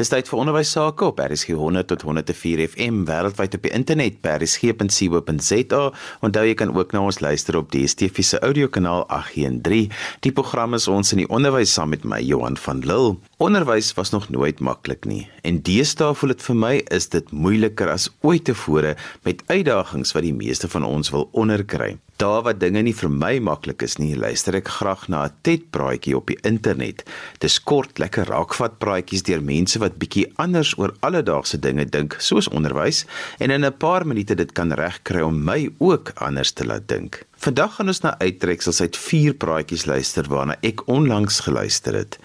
Dis tyd vir onderwys sake op RSG 100 tot 104 FM wêreldwyd op die internet by rsg.co.za. Onthou jy kan ook na ons luister op die DSTV se audiokanaal 813. Die program is ons in die onderwys saam met my Johan van Lille. Onderwys was nog nooit maklik nie en deesdae voel dit vir my is dit moeiliker as ooit tevore met uitdagings wat die meeste van ons wil onderkry. Daar waar dinge nie vir my maklik is nie, luister ek graag na 'n TED-praatjie op die internet. Dis kort, lekker raakvat praatjies deur mense wat bietjie anders oor alledaagse dinge dink, soos onderwys, en in 'n paar minute dit kan regkry om my ook anders te laat dink. Vandag gaan ons na uittreksels uit vier praatjies luister waarna ek onlangs geluister het.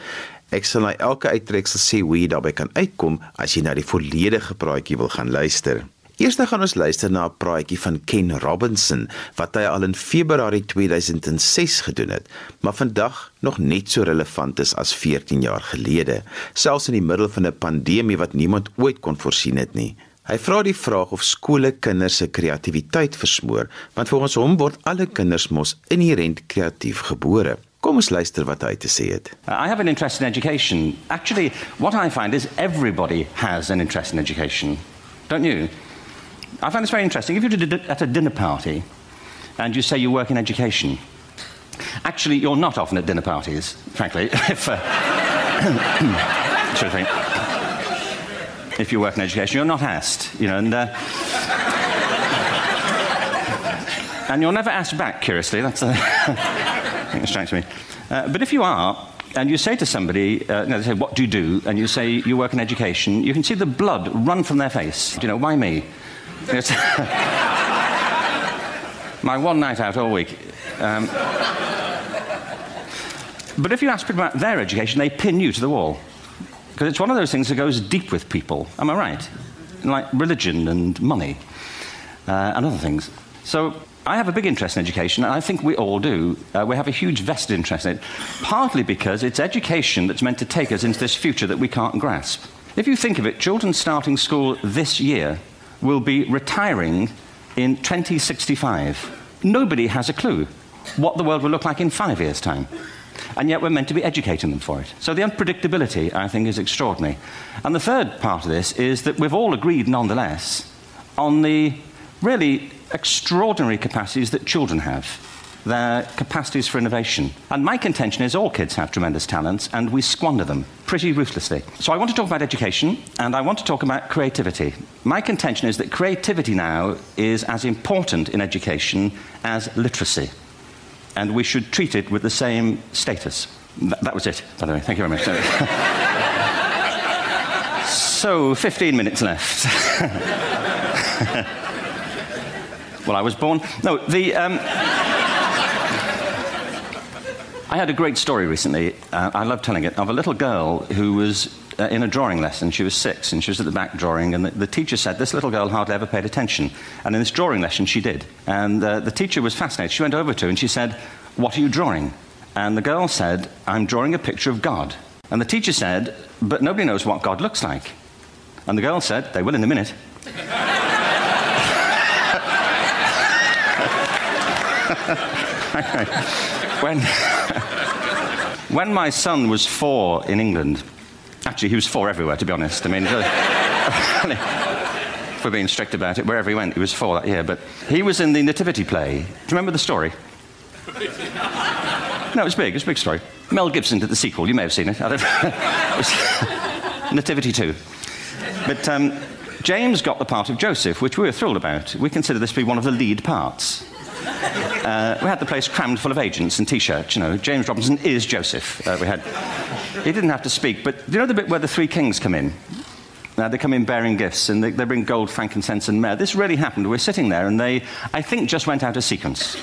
Ek sal na elke uittreksel sê hoe jy daarbey kan uitkom as jy na die volledige praatjie wil gaan luister. Eerste gaan ons luister na 'n praatjie van Ken Robinson wat hy al in Februarie 2006 gedoen het, maar vandag nog net so relevant is as 14 jaar gelede, selfs in die middel van 'n pandemie wat niemand ooit kon voorsien het nie. Hy vra die vraag of skole kinders se kreatiwiteit versmoor, want volgens hom word alle kinders mos inherënt kreatief gebore. Kom ons luister wat hy te sê het. I have an interest in education. Actually, what I find is everybody has an interest in education. Don't you? I find this very interesting. If you're at a dinner party and you say you work in education, actually, you're not often at dinner parties, frankly. if, uh, if you work in education, you're not asked, you know, and, uh, and you're never asked back, curiously. That's uh, It strikes me. Uh, but if you are, and you say to somebody, uh, know, they say, What do you do? And you say, You work in education, you can see the blood run from their face. You know, why me? My one night out all week. Um, but if you ask people about their education, they pin you to the wall. Because it's one of those things that goes deep with people. Am I right? Like religion and money uh, and other things. So I have a big interest in education, and I think we all do. Uh, we have a huge vested interest in it, partly because it's education that's meant to take us into this future that we can't grasp. If you think of it, children starting school this year will be retiring in 2065. Nobody has a clue what the world will look like in five years' time. And yet we're meant to be educating them for it. So the unpredictability, I think, is extraordinary. And the third part of this is that we've all agreed, nonetheless, on the really extraordinary capacities that children have their capacities for innovation. And my contention is all kids have tremendous talents and we squander them pretty ruthlessly. So I want to talk about education and I want to talk about creativity. My contention is that creativity now is as important in education as literacy. And we should treat it with the same status. Th- that was it, by the way. Thank you very much. so, 15 minutes left. well, I was born. No, the. Um, I had a great story recently, uh, I love telling it, of a little girl who was uh, in a drawing lesson. She was six and she was at the back drawing, and the, the, teacher said this little girl hardly ever paid attention. And in this drawing lesson, she did. And uh, the teacher was fascinated. She went over to her and she said, What are you drawing? And the girl said, I'm drawing a picture of God. And the teacher said, But nobody knows what God looks like. And the girl said, They will in a minute. when, when my son was four in England, actually, he was four everywhere, to be honest. I mean, if we're being strict about it, wherever he went, he was four that year. But he was in the Nativity play. Do you remember the story? No, it was big. It was a big story. Mel Gibson did the sequel. You may have seen it. it was Nativity 2. But um, James got the part of Joseph, which we were thrilled about. We consider this to be one of the lead parts. Uh, we had the place crammed full of agents and T-shirts. You know, James Robinson is Joseph. Uh, we had. He didn't have to speak, but you know the bit where the three kings come in? Now they come in bearing gifts and they, they bring gold, frankincense, and myrrh. This really happened. We're sitting there, and they, I think, just went out of sequence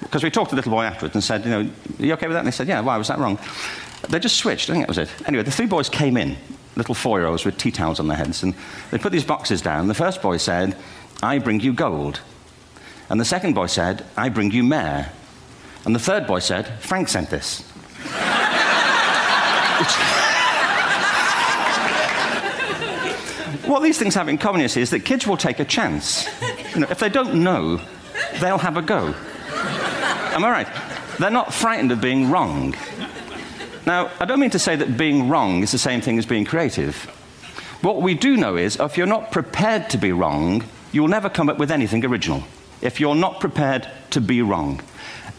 because we talked to the little boy afterwards and said, you know, are you okay with that? And they said, yeah. Why was that wrong? They just switched. I think that was it. Anyway, the three boys came in, little four-year-olds with tea towels on their heads, and they put these boxes down. The first boy said, "I bring you gold." And the second boy said, I bring you myrrh. And the third boy said, Frank sent this. what these things have in common is that kids will take a chance. You know, if they don't know, they'll have a go. Am I right? They're not frightened of being wrong. Now, I don't mean to say that being wrong is the same thing as being creative. What we do know is if you're not prepared to be wrong, you'll never come up with anything original. If you're not prepared to be wrong.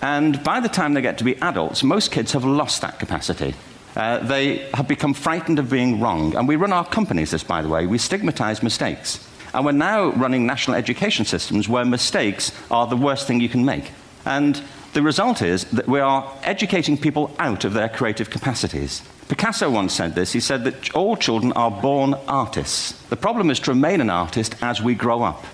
And by the time they get to be adults, most kids have lost that capacity. Uh, they have become frightened of being wrong. And we run our companies this, by the way. We stigmatize mistakes. And we're now running national education systems where mistakes are the worst thing you can make. And the result is that we are educating people out of their creative capacities. Picasso once said this. He said that all children are born artists. The problem is to remain an artist as we grow up.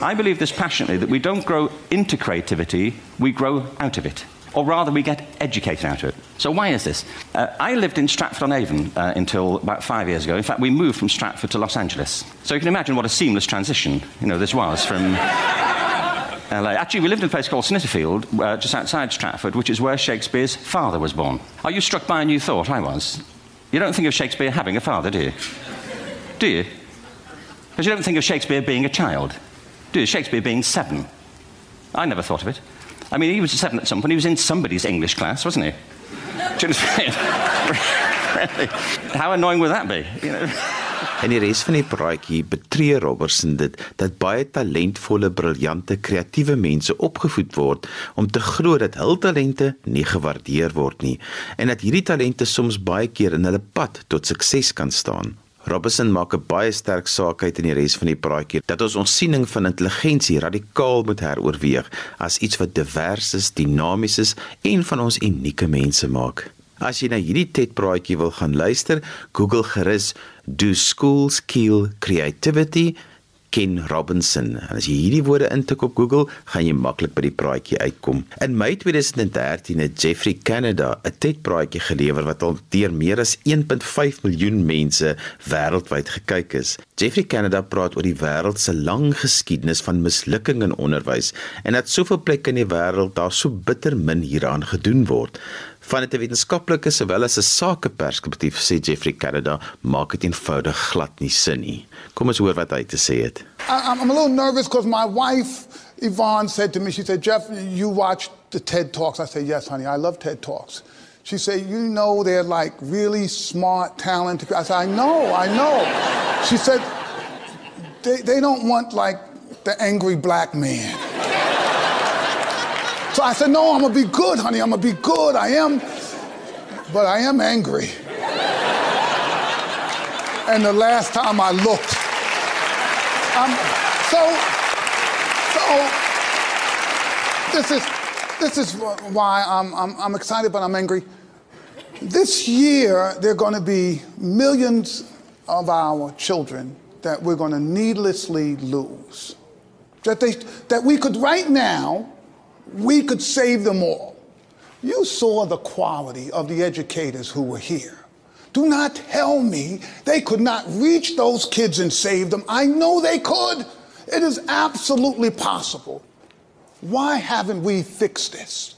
I believe this passionately that we don't grow into creativity, we grow out of it or rather, we get educated out of it. So, why is this? Uh, I lived in Stratford on Avon uh, until about five years ago. In fact, we moved from Stratford to Los Angeles. So, you can imagine what a seamless transition you know, this was from. LA. Actually, we lived in a place called Snitterfield, uh, just outside Stratford, which is where Shakespeare's father was born. Are you struck by a new thought? I was. You don't think of Shakespeare having a father, do you? Do you? Because you don't think of Shakespeare being a child, do you? Shakespeare being seven. I never thought of it. I mean, he was seven at some point. He was in somebody's English class, wasn't he? really? How annoying would that be? You know? En die res van die praatjie betree Robertson dit dat baie talentvolle, briljante, kreatiewe mense opgevoed word om te glo dat hul talente nie gewaardeer word nie en dat hierdie talente soms baie keer in hulle pad tot sukses kan staan. Robertson maak 'n baie sterk saak uit in die res van die praatjie dat ons ons siening van intelligensie radikaal moet heroorweeg as iets wat divers is, dinamies is en van ons unieke mense maak. As jy na hierdie TED praatjie wil gaan luister, Google gerus do schools kill creativity Ken Robinson. En as jy hierdie woorde intik op Google, gaan jy maklik by die praatjie uitkom. In Mei 2013 het Jeffrey Canada 'n TED-praatjie gelewer wat al deur meer as 1.5 miljoen mense wêreldwyd gekyk is. Jeffrey Canada praat oor die wêreld se lang geskiedenis van mislukking in onderwys en dat soveel plekke in die wêreld daar so bitter min hieraan gedoen word. Van 'n wetenskaplike sowel as 'n sakeperspektief sê Geoffrey Canada maak dit eenvoudig glad nie sin nie. Kom ons hoor wat hy te sê het. I'm a little nervous because my wife Yvonne said to me, she said, Jeff, you watch the TED Talks. I said, yes, honey, I love TED Talks. She said, you know they're like really smart, talented. I said, I know, I know. She said, they, they don't want like the angry black man. So I said, No, I'm gonna be good, honey. I'm gonna be good. I am, but I am angry. and the last time I looked, um, so, so this is this is why I'm, I'm, I'm excited, but I'm angry. This year, there are going to be millions of our children that we're going to needlessly lose. That, they, that we could right now we could save them all. You saw the quality of the educators who were here. Do not tell me they could not reach those kids and save them. I know they could. It is absolutely possible. Why haven't we fixed this?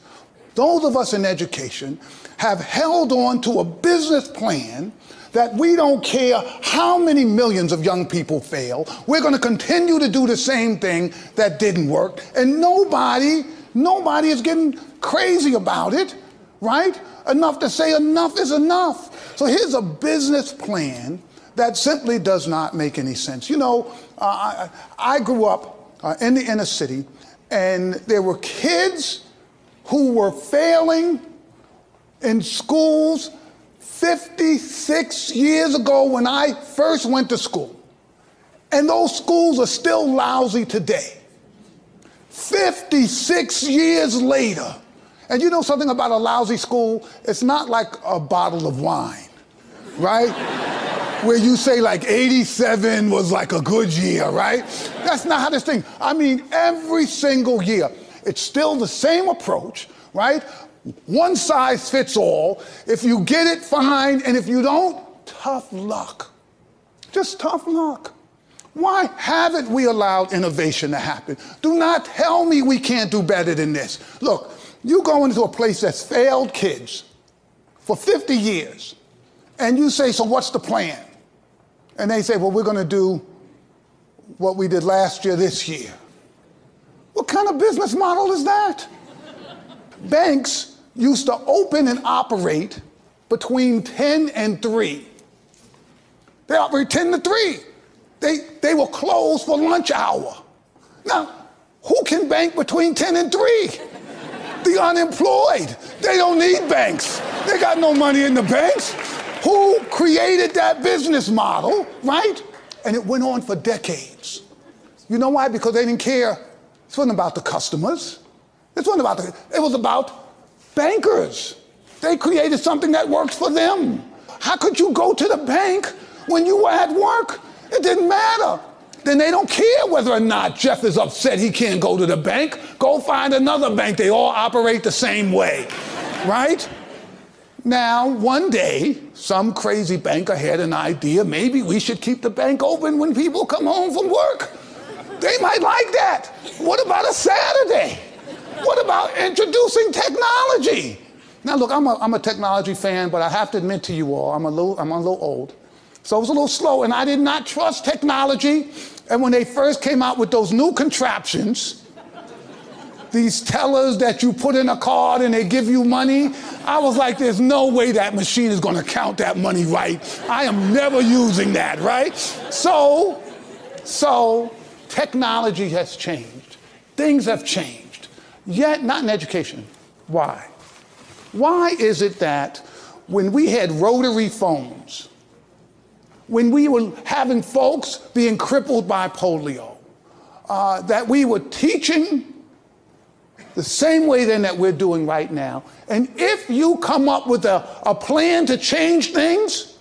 Those of us in education have held on to a business plan that we don't care how many millions of young people fail. We're going to continue to do the same thing that didn't work. And nobody Nobody is getting crazy about it, right? Enough to say enough is enough. So here's a business plan that simply does not make any sense. You know, uh, I, I, grew up uh, in the inner city, and there were kids who were failing in schools 56 years ago when I first went to school. And those schools are still lousy today. 56 years later. And you know something about a lousy school? It's not like a bottle of wine, right? Where you say like 87 was like a good year, right? That's not how this thing. I mean, every single year, it's still the same approach, right? One size fits all. If you get it, fine. And if you don't, tough luck. Just tough luck. Why haven't we allowed innovation to happen? Do not tell me we can't do better than this. Look, you go into a place that's failed kids for 50 years, and you say, So what's the plan? And they say, Well, we're going to do what we did last year this year. What kind of business model is that? Banks used to open and operate between 10 and 3. They operate 10 to 3. They, they will close for lunch hour. Now, who can bank between 10 and 3? The unemployed. They don't need banks. They got no money in the banks. Who created that business model, right? And it went on for decades. You know why? Because they didn't care. It wasn't about the customers. It wasn't about the, it was about bankers. They created something that works for them. How could you go to the bank when you were at work? It didn't matter. Then they don't care whether or not Jeff is upset he can't go to the bank. Go find another bank. They all operate the same way, right? Now, one day, some crazy banker had an idea maybe we should keep the bank open when people come home from work. They might like that. What about a Saturday? What about introducing technology? Now, look, I'm a, I'm a technology fan, but I have to admit to you all, I'm a little, I'm a little old. So I was a little slow, and I did not trust technology. And when they first came out with those new contraptions, these tellers that you put in a card and they give you money, I was like, there's no way that machine is going to count that money right. I am never using that, right? So, so technology has changed. Things have changed. Yet, not in education. Why? Why is it that when we had rotary phones, when we were having folks being crippled by polio, uh, that we were teaching the same way then that we're doing right now. And if you come up with a, a plan to change things,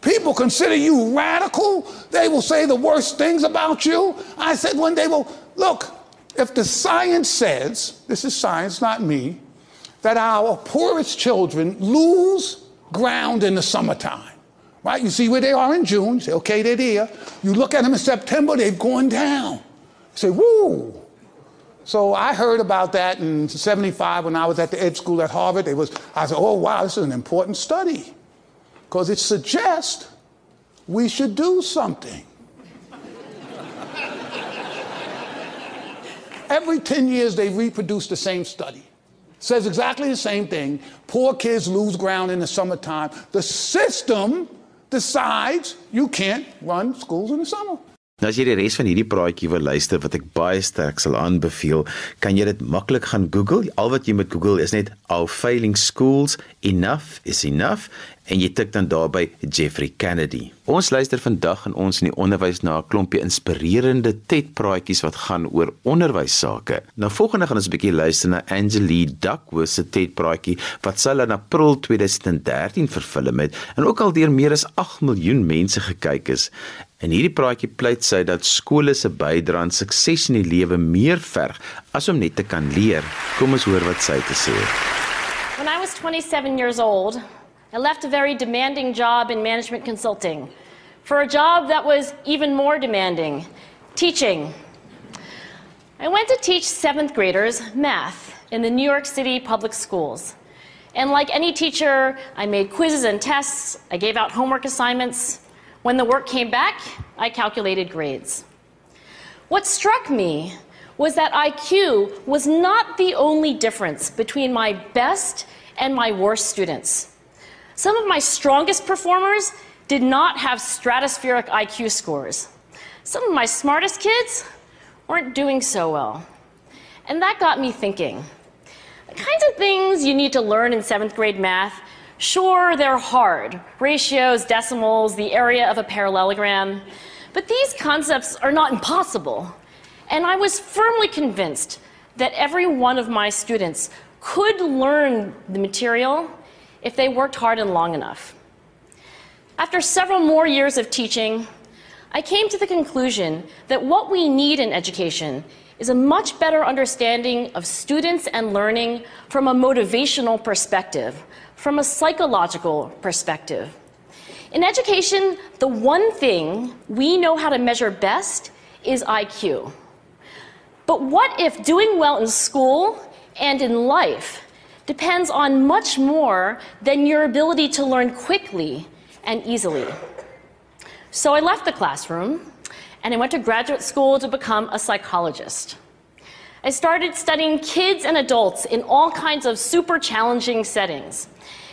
people consider you radical. They will say the worst things about you. I said one day, well, look, if the science says, this is science, not me, that our poorest children lose ground in the summertime, right? You see where they are in June, you say, okay, they're there. You look at them in September, they've gone down. You say, woo. So I heard about that in 75 when I was at the ed school at Harvard. It was, I said, oh, wow, this is an important study because it suggests we should do something. Every 10 years, they reproduce the same study. Says exactly the same thing. Poor kids lose ground in the summertime. The system decides you can't run schools in the summer. Nou as jy die res van hierdie praatjie wil luister wat ek baie sterk sal aanbeveel, kan jy dit maklik gaan Google. Al wat jy moet Google is net Our Failing Schools Enough is Enough en jy tik dan daarby Jeffrey Kennedy. Ons luister vandag in ons in die onderwys na 'n klompie inspirerende TED-praatjies wat gaan oor onderwys sake. Nou volgende gaan ons 'n bietjie luister na Angelie Duckworth se TED-praatjie wat sy in April 2013 vervilm het en ook al deur meer as 8 miljoen mense gekyk is. En hierdie praatjie pleit sy dat skole se bydrae aan sukses in die lewe meer verg as om net te kan leer. Kom ons hoor wat sy te sê het. When I was 27 years old, I left a very demanding job in management consulting for a job that was even more demanding, teaching. I went to teach 7th graders math in the New York City public schools. And like any teacher, I made quizzes and tests, I gave out homework assignments, when the work came back, I calculated grades. What struck me was that IQ was not the only difference between my best and my worst students. Some of my strongest performers did not have stratospheric IQ scores. Some of my smartest kids weren't doing so well. And that got me thinking. The kinds of things you need to learn in seventh grade math Sure, they're hard ratios, decimals, the area of a parallelogram. But these concepts are not impossible. And I was firmly convinced that every one of my students could learn the material if they worked hard and long enough. After several more years of teaching, I came to the conclusion that what we need in education is a much better understanding of students and learning from a motivational perspective from a psychological perspective. In education, the one thing we know how to measure best is IQ. But what if doing well in school and in life depends on much more than your ability to learn quickly and easily? So I left the classroom and I went to graduate school to become a psychologist. I started studying kids and adults in all kinds of super challenging settings.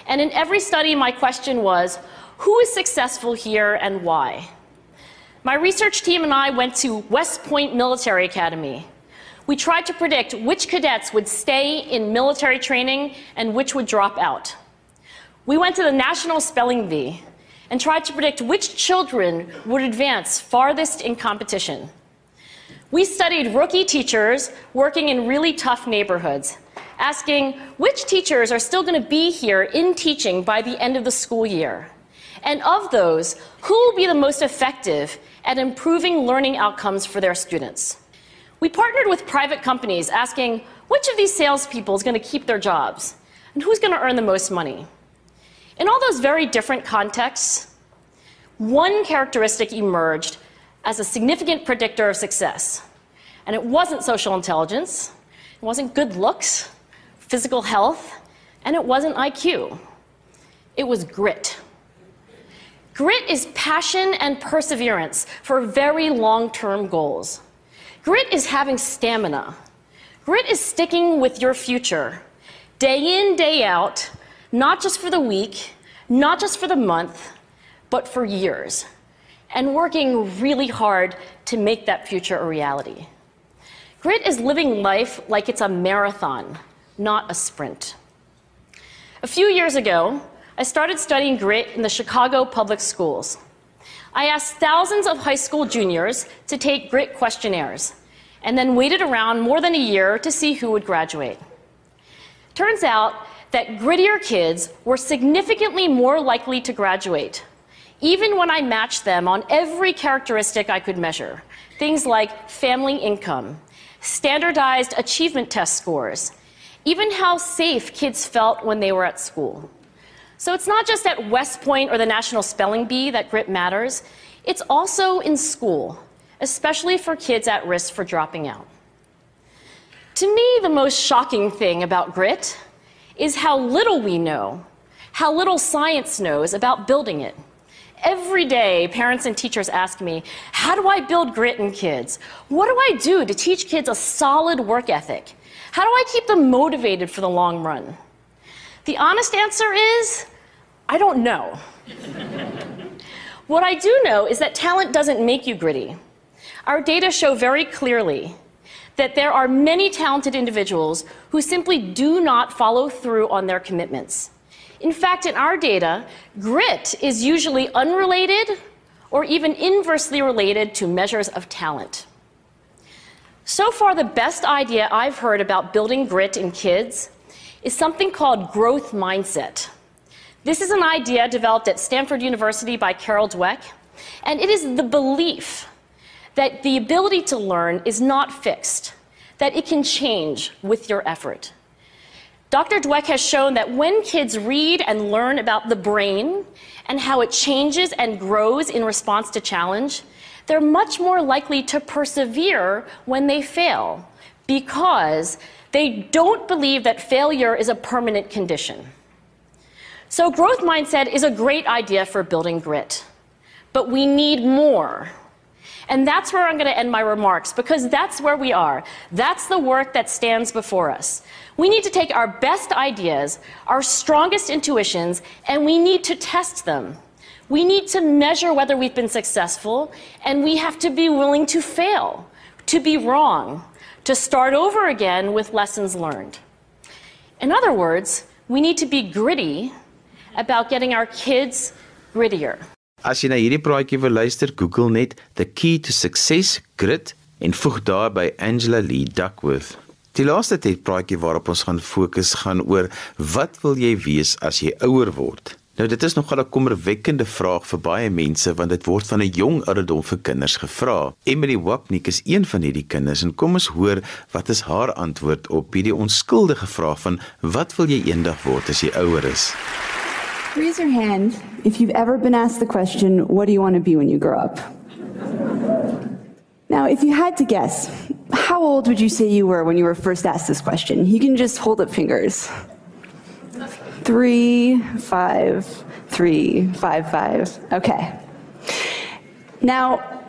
And in every study, my question was who is successful here and why? My research team and I went to West Point Military Academy. We tried to predict which cadets would stay in military training and which would drop out. We went to the National Spelling Bee and tried to predict which children would advance farthest in competition. We studied rookie teachers working in really tough neighborhoods, asking which teachers are still going to be here in teaching by the end of the school year. And of those, who will be the most effective at improving learning outcomes for their students? We partnered with private companies asking which of these salespeople is going to keep their jobs and who's going to earn the most money. In all those very different contexts, one characteristic emerged as a significant predictor of success. And it wasn't social intelligence, it wasn't good looks, physical health, and it wasn't IQ. It was grit. Grit is passion and perseverance for very long term goals. Grit is having stamina. Grit is sticking with your future, day in, day out, not just for the week, not just for the month, but for years and working really hard to make that future a reality. Grit is living life like it's a marathon, not a sprint. A few years ago, I started studying grit in the Chicago public schools. I asked thousands of high school juniors to take grit questionnaires and then waited around more than a year to see who would graduate. Turns out that grittier kids were significantly more likely to graduate even when I matched them on every characteristic I could measure. Things like family income, standardized achievement test scores, even how safe kids felt when they were at school. So it's not just at West Point or the National Spelling Bee that grit matters, it's also in school, especially for kids at risk for dropping out. To me, the most shocking thing about grit is how little we know, how little science knows about building it. Every day, parents and teachers ask me, How do I build grit in kids? What do I do to teach kids a solid work ethic? How do I keep them motivated for the long run? The honest answer is, I don't know. what I do know is that talent doesn't make you gritty. Our data show very clearly that there are many talented individuals who simply do not follow through on their commitments. In fact, in our data, grit is usually unrelated or even inversely related to measures of talent. So far, the best idea I've heard about building grit in kids is something called growth mindset. This is an idea developed at Stanford University by Carol Dweck, and it is the belief that the ability to learn is not fixed, that it can change with your effort. Dr. Dweck has shown that when kids read and learn about the brain and how it changes and grows in response to challenge, they're much more likely to persevere when they fail because they don't believe that failure is a permanent condition. So, growth mindset is a great idea for building grit, but we need more. And that's where I'm going to end my remarks because that's where we are. That's the work that stands before us. We need to take our best ideas, our strongest intuitions, and we need to test them. We need to measure whether we've been successful, and we have to be willing to fail, to be wrong, to start over again with lessons learned. In other words, we need to be gritty about getting our kids grittier. As jy na hierdie praatjie wil luister, Google net The Key to Success Grit en voeg daarby Angela Lee Duckworth. Die laaste tyd praatjie waarop ons gaan fokus gaan oor wat wil jy wees as jy ouer word? Nou dit is nogal 'n kommerwekkende vraag vir baie mense want dit word van 'n jong ouderdom vir kinders gevra. Emily Wapnick is een van hierdie kinders en kom ons hoor wat is haar antwoord op hierdie onskuldige vraag van wat wil jy eendag word as jy ouer is? Raise your hand if you've ever been asked the question, What do you want to be when you grow up? Now, if you had to guess, how old would you say you were when you were first asked this question? You can just hold up fingers. Three, five, three, five, five. Okay. Now,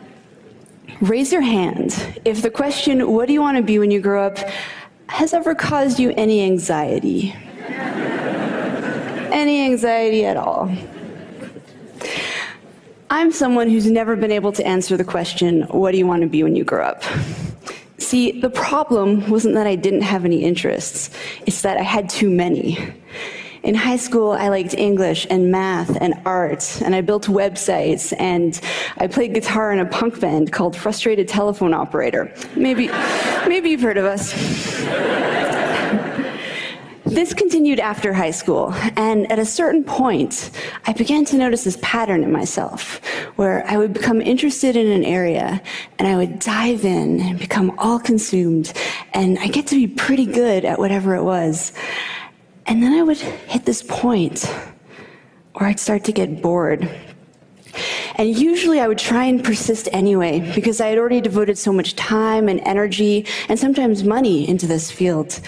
raise your hand if the question, What do you want to be when you grow up, has ever caused you any anxiety. Any anxiety at all. I'm someone who's never been able to answer the question, What do you want to be when you grow up? See, the problem wasn't that I didn't have any interests, it's that I had too many. In high school, I liked English and math and art, and I built websites, and I played guitar in a punk band called Frustrated Telephone Operator. Maybe, maybe you've heard of us. This continued after high school, and at a certain point, I began to notice this pattern in myself where I would become interested in an area and I would dive in and become all consumed, and I get to be pretty good at whatever it was. And then I would hit this point where I'd start to get bored. And usually I would try and persist anyway because I had already devoted so much time and energy and sometimes money into this field.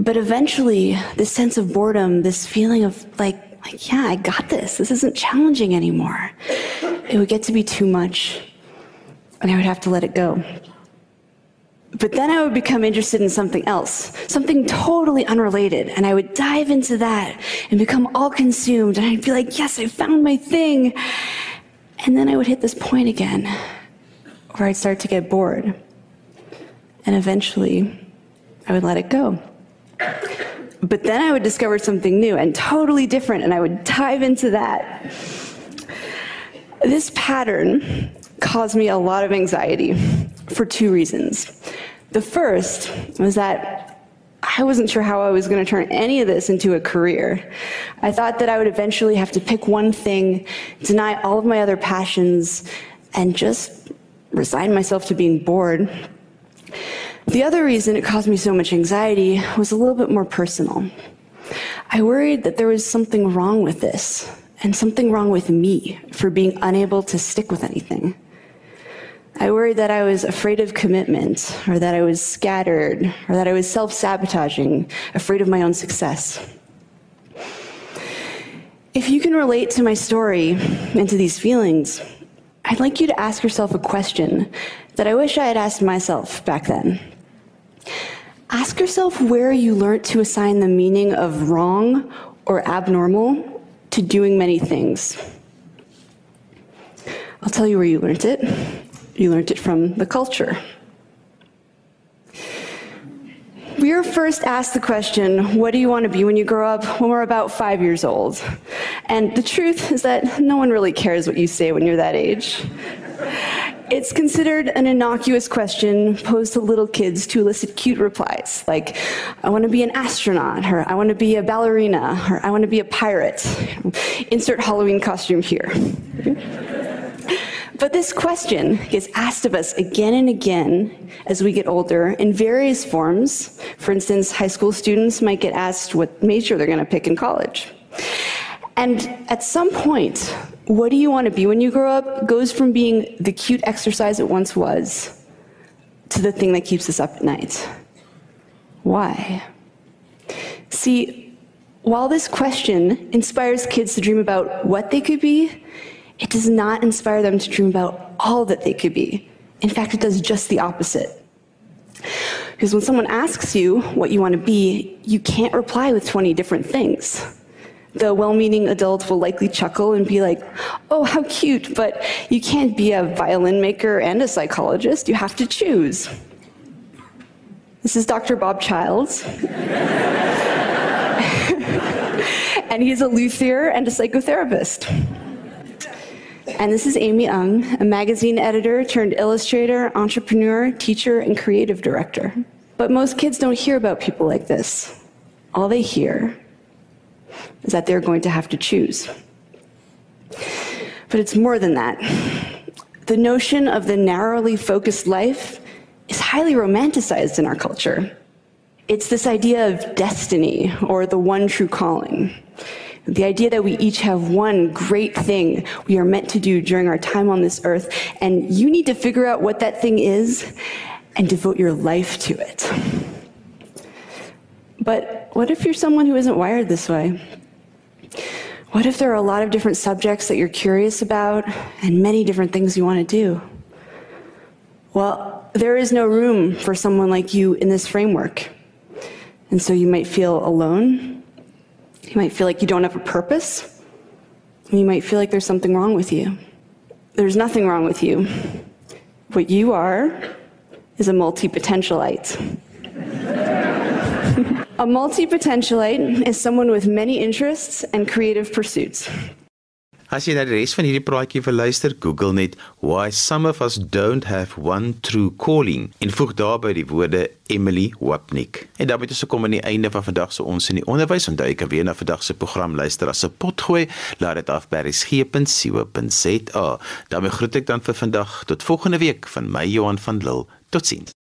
But eventually, this sense of boredom, this feeling of like, like, yeah, I got this. This isn't challenging anymore. It would get to be too much, and I would have to let it go. But then I would become interested in something else, something totally unrelated, and I would dive into that and become all consumed, and I'd be like, yes, I found my thing. And then I would hit this point again where I'd start to get bored. And eventually, I would let it go. But then I would discover something new and totally different, and I would dive into that. This pattern caused me a lot of anxiety for two reasons. The first was that I wasn't sure how I was going to turn any of this into a career. I thought that I would eventually have to pick one thing, deny all of my other passions, and just resign myself to being bored. The other reason it caused me so much anxiety was a little bit more personal. I worried that there was something wrong with this, and something wrong with me for being unable to stick with anything. I worried that I was afraid of commitment, or that I was scattered, or that I was self sabotaging, afraid of my own success. If you can relate to my story and to these feelings, I'd like you to ask yourself a question that I wish I had asked myself back then. Ask yourself where you learned to assign the meaning of wrong or abnormal to doing many things. I'll tell you where you learned it. You learned it from the culture. We were first asked the question, What do you want to be when you grow up? when we're about five years old. And the truth is that no one really cares what you say when you're that age. It's considered an innocuous question posed to little kids to elicit cute replies, like, I want to be an astronaut, or I want to be a ballerina, or I want to be a pirate. Insert Halloween costume here. But this question gets asked of us again and again as we get older in various forms. For instance, high school students might get asked what major they're going to pick in college. And at some point, what do you want to be when you grow up goes from being the cute exercise it once was to the thing that keeps us up at night. Why? See, while this question inspires kids to dream about what they could be, it does not inspire them to dream about all that they could be. In fact, it does just the opposite. Because when someone asks you what you want to be, you can't reply with 20 different things. The well meaning adult will likely chuckle and be like, oh, how cute, but you can't be a violin maker and a psychologist. You have to choose. This is Dr. Bob Childs. and he's a luthier and a psychotherapist. And this is Amy Ng, a magazine editor turned illustrator, entrepreneur, teacher, and creative director. But most kids don't hear about people like this. All they hear is that they're going to have to choose. But it's more than that. The notion of the narrowly focused life is highly romanticized in our culture. It's this idea of destiny or the one true calling. The idea that we each have one great thing we are meant to do during our time on this earth, and you need to figure out what that thing is and devote your life to it. But what if you're someone who isn't wired this way? What if there are a lot of different subjects that you're curious about and many different things you want to do? Well, there is no room for someone like you in this framework. And so you might feel alone You might feel like you don't have a purpose. You might feel like there's something wrong with you. There's nothing wrong with you. What you are is a multi potentialite. a multi potentialite is someone with many interests and creative pursuits. As jy na die res van hierdie praatjie wil luister, Google net why some of us don't have one true calling en voeg daarby die woorde Emily Wapnick. En dan moet ons kom aan die einde van vandag se ons in die onderwys onthou kan weer na vandag se program luister as 'n pot gooi, laat dit af by resgep.co.za. daarmee groet ek dan vir vandag tot volgende week van my Johan van Lille. Totsiens.